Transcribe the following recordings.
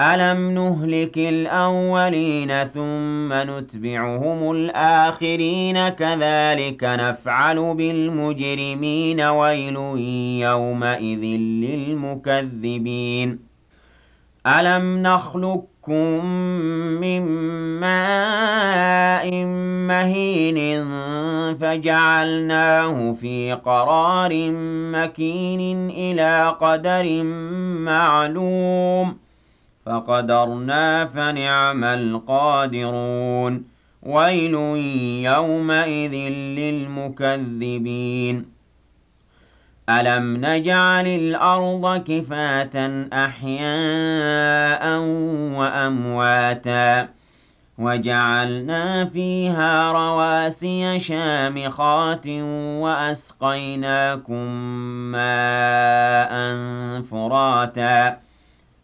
ألم نهلك الأولين ثم نتبعهم الآخرين كذلك نفعل بالمجرمين ويل يومئذ للمكذبين ألم نخلقكم من ماء مهين فجعلناه في قرار مكين إلى قدر معلوم فقدرنا فنعم القادرون. ويل يومئذ للمكذبين. ألم نجعل الأرض كفاة أحياء وأمواتا وجعلنا فيها رواسي شامخات وأسقيناكم ماء فراتا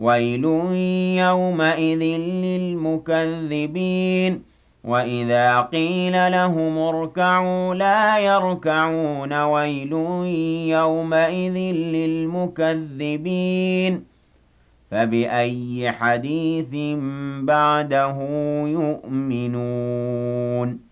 ويل يومئذ للمكذبين. وإذا قيل لهم اركعوا لا يركعون ويل يومئذ للمكذبين. فبأي حديث بعده يؤمنون؟